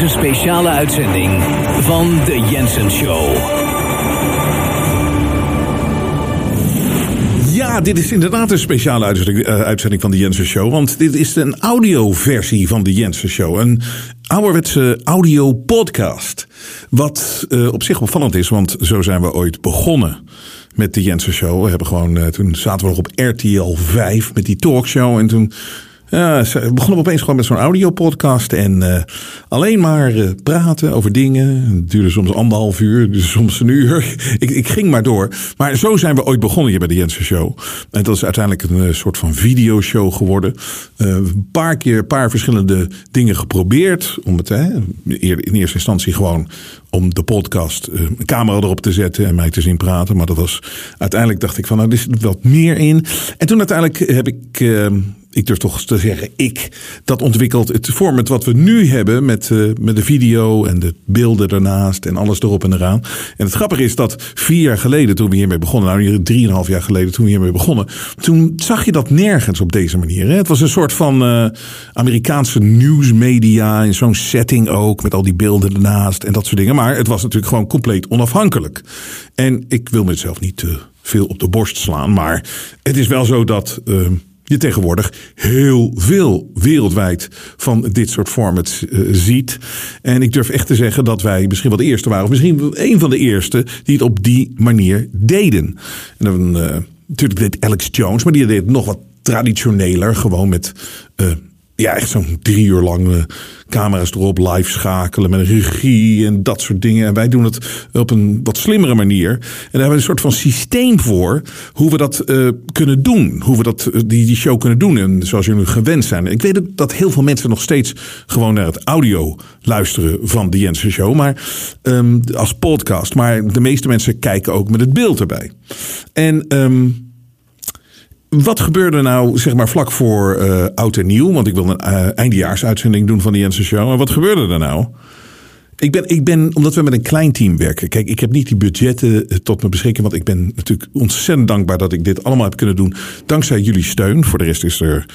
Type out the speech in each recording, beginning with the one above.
deze speciale uitzending van de Jensen Show. Ja, dit is inderdaad een speciale uitzending, uh, uitzending van de Jensen Show. Want dit is een audioversie van de Jensen Show. Een ouderwetse audio-podcast. Wat uh, op zich opvallend is, want zo zijn we ooit begonnen met de Jensen Show. We hebben gewoon, uh, toen zaten we nog op RTL 5 met die talkshow. En toen ja, we begonnen opeens gewoon met zo'n audiopodcast. En uh, alleen maar uh, praten over dingen. Het duurde soms anderhalf uur, dus soms een uur. ik, ik ging maar door. Maar zo zijn we ooit begonnen hier bij de Jensen Show. En dat is uiteindelijk een uh, soort van videoshow geworden. Een paar keer, een paar verschillende dingen geprobeerd. Om het hè, in eerste instantie gewoon om de podcast een camera erop te zetten en mij te zien praten. Maar dat was uiteindelijk dacht ik van nou, er zit wat meer in. En toen uiteindelijk heb ik ik durf toch te zeggen, ik, dat ontwikkelt het format wat we nu hebben met, uh, met de video en de beelden daarnaast en alles erop en eraan. En het grappige is dat vier jaar geleden, toen we hiermee begonnen, nou drieënhalf jaar geleden, toen we hiermee begonnen, toen zag je dat nergens op deze manier. Hè? Het was een soort van uh, Amerikaanse nieuwsmedia in zo'n setting ook, met al die beelden ernaast en dat soort dingen. Maar het was natuurlijk gewoon compleet onafhankelijk. En ik wil mezelf niet te veel op de borst slaan, maar het is wel zo dat. Uh, je tegenwoordig heel veel wereldwijd van dit soort formats uh, ziet. En ik durf echt te zeggen dat wij misschien wel de eerste waren, of misschien een van de eerste die het op die manier deden. En dan, uh, natuurlijk deed Alex Jones, maar die deed het nog wat traditioneler, gewoon met uh, ja, echt zo'n drie uur lang camera's erop, live schakelen met een regie en dat soort dingen. En wij doen het op een wat slimmere manier. En daar hebben we een soort van systeem voor hoe we dat uh, kunnen doen. Hoe we dat, die, die show kunnen doen. En zoals jullie gewend zijn. Ik weet dat heel veel mensen nog steeds gewoon naar het audio luisteren van de Jensen Show. Maar um, als podcast. Maar de meeste mensen kijken ook met het beeld erbij. En um, wat gebeurde nou, zeg maar, vlak voor uh, oud en nieuw? Want ik wil een uh, eindejaarsuitzending doen van de Jensen Show. En wat gebeurde er nou? Ik ben, ik ben, omdat we met een klein team werken. Kijk, ik heb niet die budgetten tot mijn beschikking. Want ik ben natuurlijk ontzettend dankbaar dat ik dit allemaal heb kunnen doen. Dankzij jullie steun. Voor de rest is er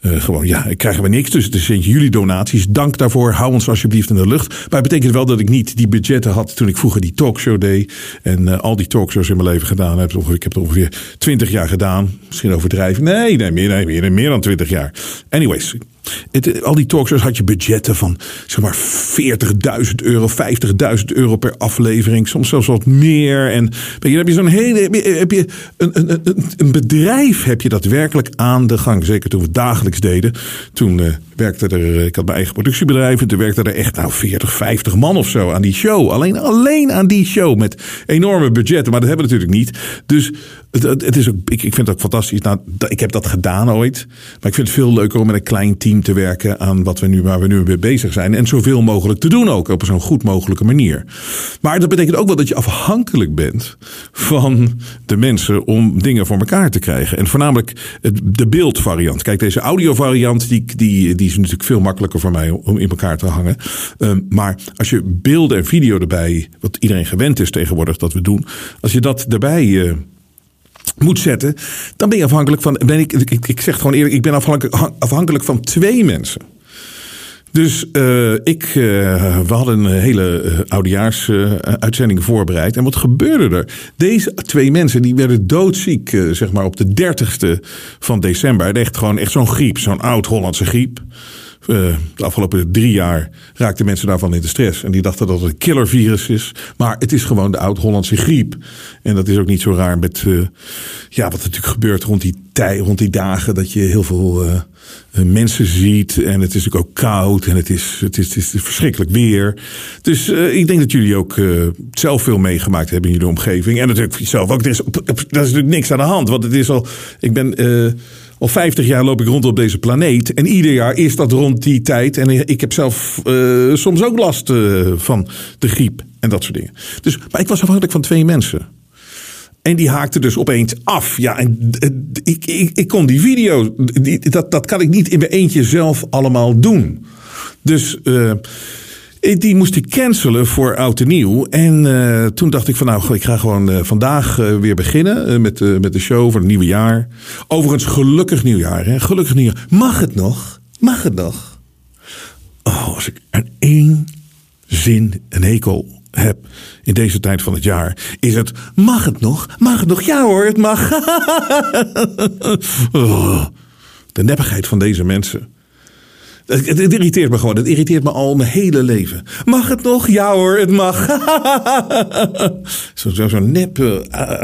uh, gewoon, ja, krijgen we niks. Dus het zijn jullie donaties. Dank daarvoor. Hou ons alsjeblieft in de lucht. Maar het betekent wel dat ik niet die budgetten had toen ik vroeger die talkshow deed. En uh, al die talkshows in mijn leven gedaan heb. Ik heb het ongeveer twintig jaar gedaan. Misschien overdrijven. Nee, nee, meer, nee, meer, meer dan twintig jaar. Anyways, het, al die talkshows had je budgetten van zeg maar 40.000 euro, 50.000 euro per aflevering, soms zelfs wat meer. En weet je, dan heb je zo'n hele, heb je, een, een, een, bedrijf heb je daadwerkelijk aan de gang. Zeker toen we dagelijks deden. Toen uh, werkte er, ik had mijn eigen productiebedrijf en toen werkte er echt nou 40, 50 man of zo aan die show. Alleen, alleen aan die show met enorme budgetten, maar dat hebben we natuurlijk niet. Dus het, is ook, ik, ik vind ook fantastisch. Nou, ik heb dat gedaan ooit, maar ik vind het veel leuker om met een klein team te werken aan wat we nu, waar we nu mee bezig zijn. En zoveel mogelijk te doen ook op zo'n goed mogelijke manier. Maar dat betekent ook wel dat je afhankelijk bent van de mensen om dingen voor elkaar te krijgen. En voornamelijk de beeldvariant. Kijk, deze audiovariant die, die, die is natuurlijk veel makkelijker voor mij om in elkaar te hangen. Um, maar als je beelden en video erbij, wat iedereen gewend is tegenwoordig dat we doen. Als je dat erbij... Uh, moet zetten, dan ben je afhankelijk van. Ben ik, ik, ik zeg gewoon eerlijk, ik ben afhankelijk, afhankelijk van twee mensen. Dus uh, ik, uh, we hadden een hele uh, oudejaarsuitzending voorbereid. En wat gebeurde er? Deze twee mensen die werden doodziek, zeg maar op de 30ste van december. Echt gewoon echt zo'n griep, zo'n oud-Hollandse griep. Uh, de afgelopen drie jaar raakten mensen daarvan in de stress. En die dachten dat het een killervirus is. Maar het is gewoon de oud-Hollandse griep. En dat is ook niet zo raar met uh, ja, wat natuurlijk gebeurt rond die, tij, rond die dagen. Dat je heel veel uh, mensen ziet. En het is natuurlijk ook koud. En het is, het is, het is verschrikkelijk weer. Dus ik denk dat jullie ook zelf veel meegemaakt hebben in jullie omgeving. En natuurlijk zelf ook. Er is, er is natuurlijk niks aan de hand. Want het is al. Ik ben al 50 jaar loop ik rond op deze planeet. En ieder jaar is dat rond die tijd. En ik heb zelf uh, soms ook last uh, van de griep en dat soort dingen. Dus, maar ik was afhankelijk van twee mensen. En die haakte dus opeens af. Ja, en ik, ik, ik kon die video, die, dat, dat kan ik niet in mijn eentje zelf allemaal doen. Dus uh, die moest ik cancelen voor oud en nieuw. En uh, toen dacht ik van nou, ik ga gewoon uh, vandaag weer beginnen met, met de show voor het nieuwe jaar. Overigens, gelukkig nieuwjaar. Hè? Gelukkig nieuwjaar. Mag het nog? Mag het nog? Oh, als ik aan één zin een hekel heb in deze tijd van het jaar, is het: mag het nog? Mag het nog? Ja hoor, het mag. Oh, de neppigheid van deze mensen. Het, irriteert me gewoon. Het irriteert me al mijn hele leven. Mag het nog? Ja hoor, het mag. Zo'n zo, zo nep, uh,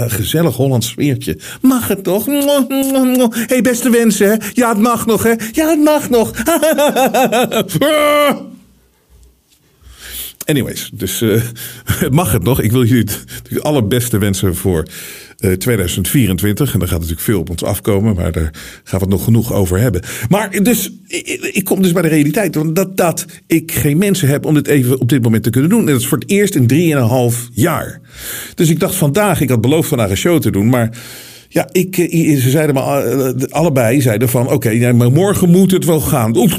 gezellig Hollands sfeertje. Mag het nog? Hé, hey, beste wensen, hè? Ja, het mag nog, hè? Ja, het mag nog. Anyways, dus uh, mag het nog. Ik wil jullie de allerbeste wensen voor 2024. En daar gaat natuurlijk veel op ons afkomen, maar daar gaan we het nog genoeg over hebben. Maar dus, ik, kom dus bij de realiteit. Dat, dat ik geen mensen heb om dit even op dit moment te kunnen doen. En dat is voor het eerst in drieënhalf jaar. Dus ik dacht vandaag, ik had beloofd vandaag een show te doen, maar... Ja, ik, ze zeiden me allebei zeiden van oké, maar morgen moet het wel gaan. Oef,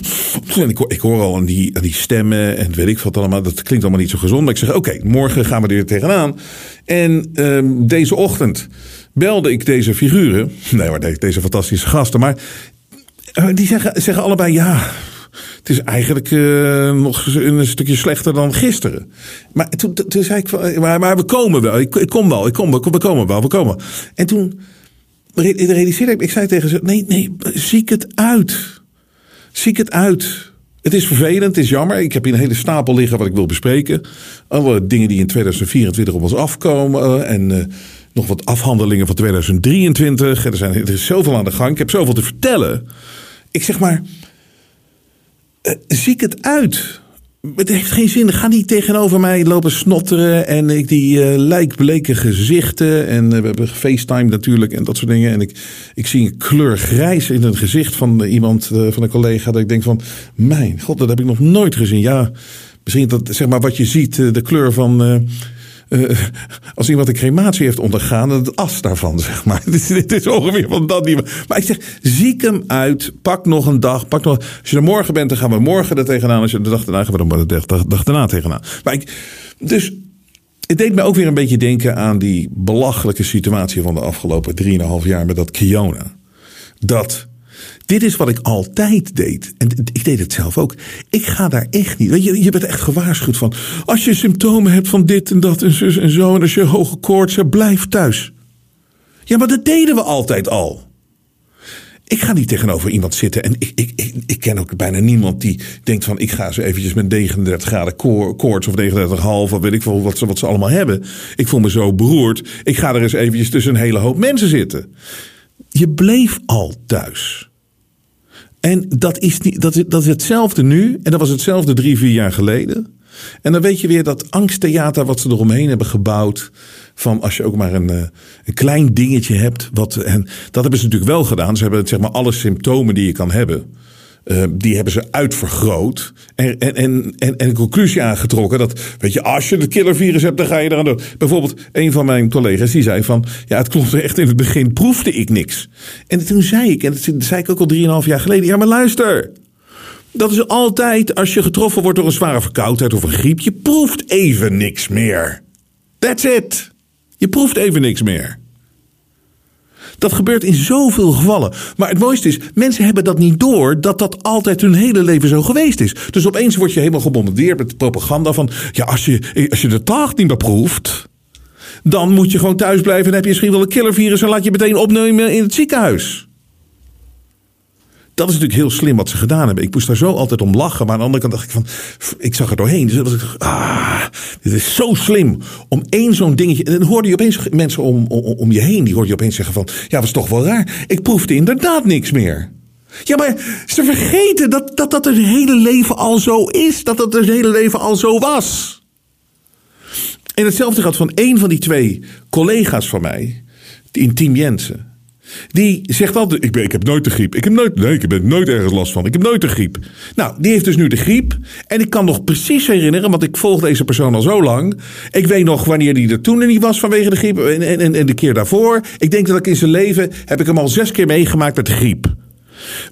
ik, hoor al die, die stemmen en weet ik wat allemaal. Dat klinkt allemaal niet zo gezond. Maar ik zeg oké, morgen gaan we er tegenaan. En um, deze ochtend belde ik deze figuren. Nee, maar deze fantastische gasten. Maar die zeggen, zeggen allebei ja. Het is eigenlijk nog een stukje slechter dan gisteren. Maar toen, toen zei ik maar, maar we komen wel. Ik, ik kom wel. Ik kom, we komen wel. We komen. En toen realiseerde ik, ik zei tegen ze: nee, nee, ziek het uit. Ziek het uit. Het is vervelend, het is jammer. Ik heb hier een hele stapel liggen wat ik wil bespreken. Alle dingen die in 2024 op ons afkomen. En uh, nog wat afhandelingen van 2023. Er, zijn, er is zoveel aan de gang. Ik heb zoveel te vertellen. Ik zeg maar, uh, het uit. Het heeft geen zin. Ga niet tegenover mij lopen snotteren. En ik die uh, lijkbleke gezichten. En uh, we hebben FaceTime natuurlijk en dat soort dingen. En ik, ik zie een kleur grijs in het gezicht van iemand, uh, van een collega. Dat ik denk van, mijn god, dat heb ik nog nooit gezien. Ja, misschien dat, zeg maar, wat je ziet, de kleur van uh, als iemand een crematie heeft ondergaan, het as daarvan, zeg maar. Dit is ongeveer van dat niveau. Maar ik zeg, ziek hem uit. Pak nog een dag. Pak nog, als je er morgen bent, dan gaan we morgen er tegenaan. Als je de dag daarna gaan we de dag, dag daarna tegenaan. Maar ik, dus het deed me ook weer een beetje denken aan die belachelijke situatie van de afgelopen 3,5 jaar met dat Kiona. Dat dit is wat ik altijd deed. En ik deed het zelf ook. Ik ga daar echt niet. Je, je bent echt gewaarschuwd van. Als je symptomen hebt van dit en dat en zus en zo. En als je hoge koorts hebt, blijf thuis. Ja, maar dat deden we altijd al. Ik ga niet tegenover iemand zitten. En ik, ik, ik, ik, ken ook bijna niemand die denkt van... ik ga ze eventjes met 39 graden koorts of 39,5... of weet ik veel wat ze, wat ze allemaal hebben. Ik voel me zo beroerd. Ik ga er eens eventjes tussen een hele hoop mensen zitten. Je bleef al thuis. En dat is, niet, dat, dat is hetzelfde nu. En dat was hetzelfde drie, vier jaar geleden. En dan weet je weer dat angsttheater wat ze eromheen hebben gebouwd. Van als je ook maar een, eh, een klein dingetje hebt. Wat, en dat hebben ze natuurlijk wel gedaan. Ze hebben zeg maar alle symptomen die je kan hebben. Uh, die hebben ze uitvergroot. En, en, en, en, een conclusie aangetrokken. Dat, weet je, als je het killervirus hebt, dan ga je eraan doen. Bijvoorbeeld, een van mijn collega's die zei van. Ja, het klopt echt. In het begin proefde ik niks. En toen zei ik, en dat zei ik ook al 3,5 jaar geleden. Ja, maar luister. Dat is altijd als je getroffen wordt door een zware verkoudheid of een griep. Je proeft even niks meer. That's it. Je proeft even niks meer. Dat gebeurt in zoveel gevallen. Maar het mooiste is, mensen hebben dat niet door dat dat altijd hun hele leven zo geweest is. Dus opeens word je helemaal gebombardeerd met propaganda van, ja, als je, als je de taart niet meer proeft, dan moet je gewoon thuis blijven en heb je misschien wel een killervirus en laat je meteen opnemen in het ziekenhuis. Dat is natuurlijk heel slim wat ze gedaan hebben. Ik moest daar zo altijd om lachen. Maar aan de andere kant dacht ik van, ik zag er doorheen. Dus was ik, ah, dit is zo slim. Om één zo'n dingetje. En dan hoorde je opeens mensen om, om, je heen. Die hoorde je opeens zeggen van, ja, is toch wel raar. Ik proefde inderdaad niks meer. Ja, maar ze vergeten dat dat, dat hun hele leven al zo is. Dat dat hun hele leven al zo was. En hetzelfde gaat van één van die twee collega's van mij. In Team Jensen. Die zegt altijd: ik, ben, ik heb nooit de griep. Ik heb nooit, nee, ik heb nooit ergens last van. Ik heb nooit de griep. Nou, die heeft dus nu de griep. En ik kan nog precies herinneren, want ik volg deze persoon al zo lang. Ik weet nog wanneer hij er toen niet was vanwege de griep. En, en, en de keer daarvoor. Ik denk dat ik in zijn leven. heb ik hem al zes keer meegemaakt met de griep.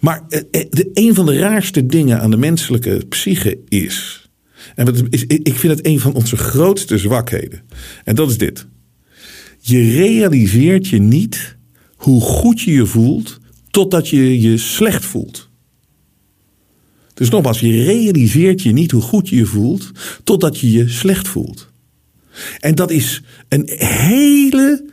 Maar eh, eh, de, een van de raarste dingen aan de menselijke psyche is. En is, ik vind het een van onze grootste zwakheden. En dat is dit. Je realiseert je niet hoe goed je je voelt totdat je je slecht voelt. Dus nogmaals, je realiseert je niet hoe goed je je voelt totdat je je slecht voelt. En dat is een hele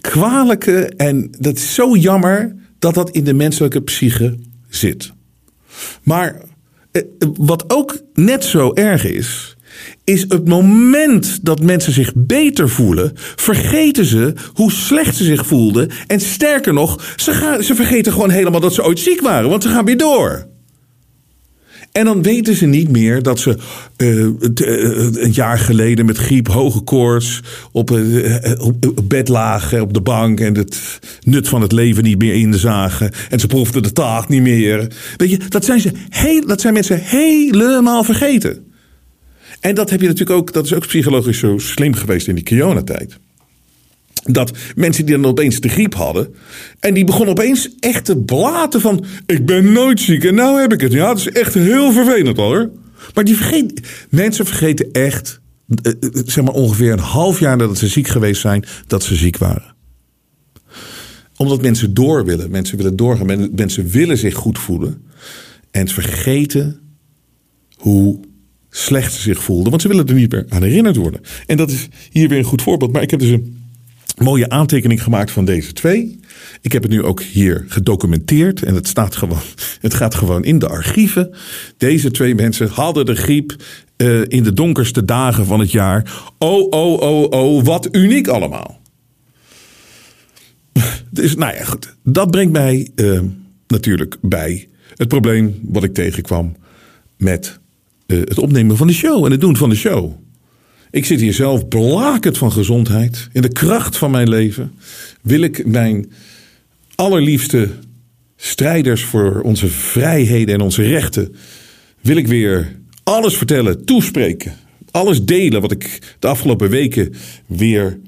kwalijke en dat is zo jammer dat dat in de menselijke psyche zit. Maar eh, wat ook net zo erg is, is het moment dat mensen zich beter voelen, vergeten ze hoe slecht ze zich voelden. En sterker nog, ze, gaan, ze vergeten gewoon helemaal dat ze ooit ziek waren, want ze gaan weer door. En dan weten ze niet meer dat ze uh, een jaar geleden met griep, hoge koorts, op, uh, op, bed lagen, op de bank en het nut van het leven niet meer inzagen. En ze proefden de taart niet meer. Weet je, dat zijn, ze heel, dat zijn mensen helemaal vergeten. En dat heb je natuurlijk ook, dat is ook psychologisch zo slim geweest in die coronatijd. Dat mensen die dan opeens de griep hadden. En die begonnen opeens echt te blaten van. Ik ben nooit ziek en nou heb ik het. Ja, dat is echt heel vervelend hoor. Maar die vergeten, mensen vergeten echt. Eh, eh, zeg maar ongeveer een half jaar nadat ze ziek geweest zijn. dat ze ziek waren. Omdat mensen door willen. Mensen willen doorgaan. Mensen willen zich goed voelen. En vergeten hoe slecht zich voelden. Want ze willen er niet meer aan herinnerd worden. En dat is hier weer een goed voorbeeld. Maar ik heb dus een mooie aantekening gemaakt van deze twee. Ik heb het nu ook hier gedocumenteerd en het staat gewoon, het gaat gewoon in de archieven. Deze twee mensen hadden de griep uh, in de donkerste dagen van het jaar. Oh, oh, oh, oh, wat uniek allemaal. Dus nou ja, goed. Dat brengt mij uh, natuurlijk bij het probleem wat ik tegenkwam met uh, het opnemen van de show en het doen van de show. Ik zit hier zelf blakend van gezondheid. In de kracht van mijn leven wil ik mijn allerliefste strijders voor onze vrijheden en onze rechten. Wil ik weer alles vertellen, toespreken. Alles delen wat ik de afgelopen weken weer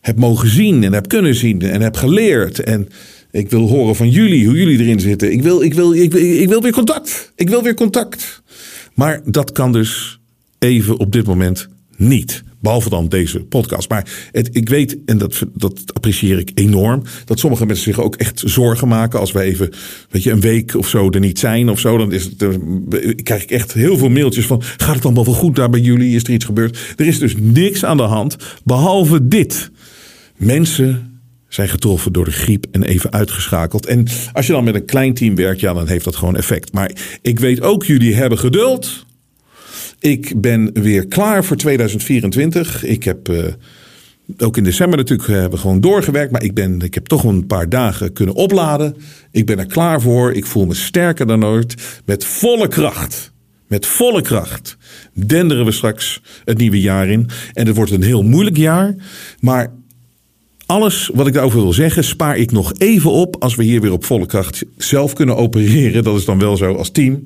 heb mogen zien en heb kunnen zien en heb geleerd. En ik wil horen van jullie, hoe jullie erin zitten. Ik wil, ik wil, ik wil weer contact. Ik wil weer contact. Maar dat kan dus even op dit moment niet. Behalve dan deze podcast. Maar ik weet, en dat, dat apprecieer ik enorm, dat sommige mensen zich ook echt zorgen maken als we even, weet je, een week of zo er niet zijn of zo. Dan is dan krijg ik echt heel veel mailtjes van, gaat het allemaal wel goed daar bij jullie? Is er iets gebeurd? Er is dus niks aan de hand, behalve dit. Mensen zijn getroffen door de griep en even uitgeschakeld. En als je dan met een klein team werkt, ja, dan heeft dat gewoon effect. Maar ik weet ook, jullie hebben geduld. Ik ben weer klaar voor 2024. Ik heb uh, ook in december natuurlijk we gewoon doorgewerkt. Maar ik, ben, ik heb toch een paar dagen kunnen opladen. Ik ben er klaar voor. Ik voel me sterker dan ooit. Met volle kracht. Met volle kracht denderen we straks het nieuwe jaar in. En het wordt een heel moeilijk jaar. Maar alles wat ik daarover wil zeggen, spaar ik nog even op als we hier weer op volle kracht zelf kunnen opereren. Dat is dan wel zo als team.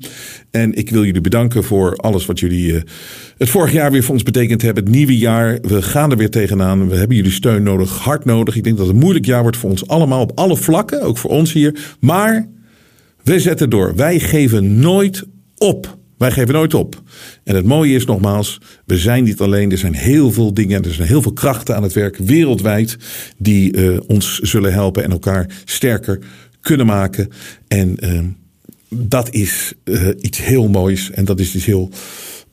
En ik wil jullie bedanken voor alles wat jullie uh, het vorig jaar weer voor ons betekend hebben. Het nieuwe jaar, we gaan er weer tegenaan. We hebben jullie steun nodig, hard nodig. Ik denk dat het een moeilijk jaar wordt voor ons allemaal op alle vlakken, ook voor ons hier. Maar we zetten door. Wij geven nooit op. Wij geven nooit op. En het mooie is nogmaals, we zijn niet alleen. Er zijn heel veel dingen, er zijn heel veel krachten aan het werk wereldwijd die uh, ons zullen helpen en elkaar sterker kunnen maken. En uh, dat is uh, iets heel moois en dat is iets heel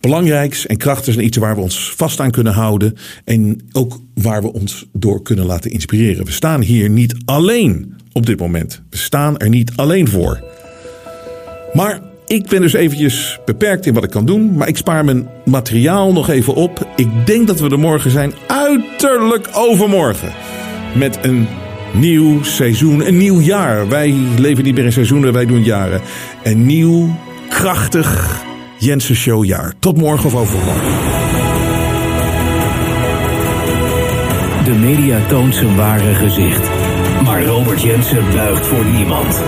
belangrijks en krachtigs en iets waar we ons vast aan kunnen houden en ook waar we ons door kunnen laten inspireren. We staan hier niet alleen op dit moment. We staan er niet alleen voor. Maar ik ben dus eventjes beperkt in wat ik kan doen, maar ik spaar mijn materiaal nog even op. Ik denk dat we er morgen zijn, uiterlijk overmorgen, met een nieuw seizoen, een nieuw jaar. Wij leven niet meer in seizoenen, wij doen jaren. Een nieuw, krachtig Jensen Showjaar. Tot morgen of overmorgen. De media toont zijn ware gezicht. Maar Robert Jensen buigt voor niemand.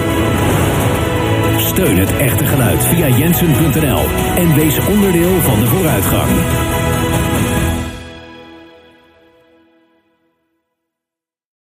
Steun het echte geluid via jensen.nl en wees onderdeel van de vooruitgang.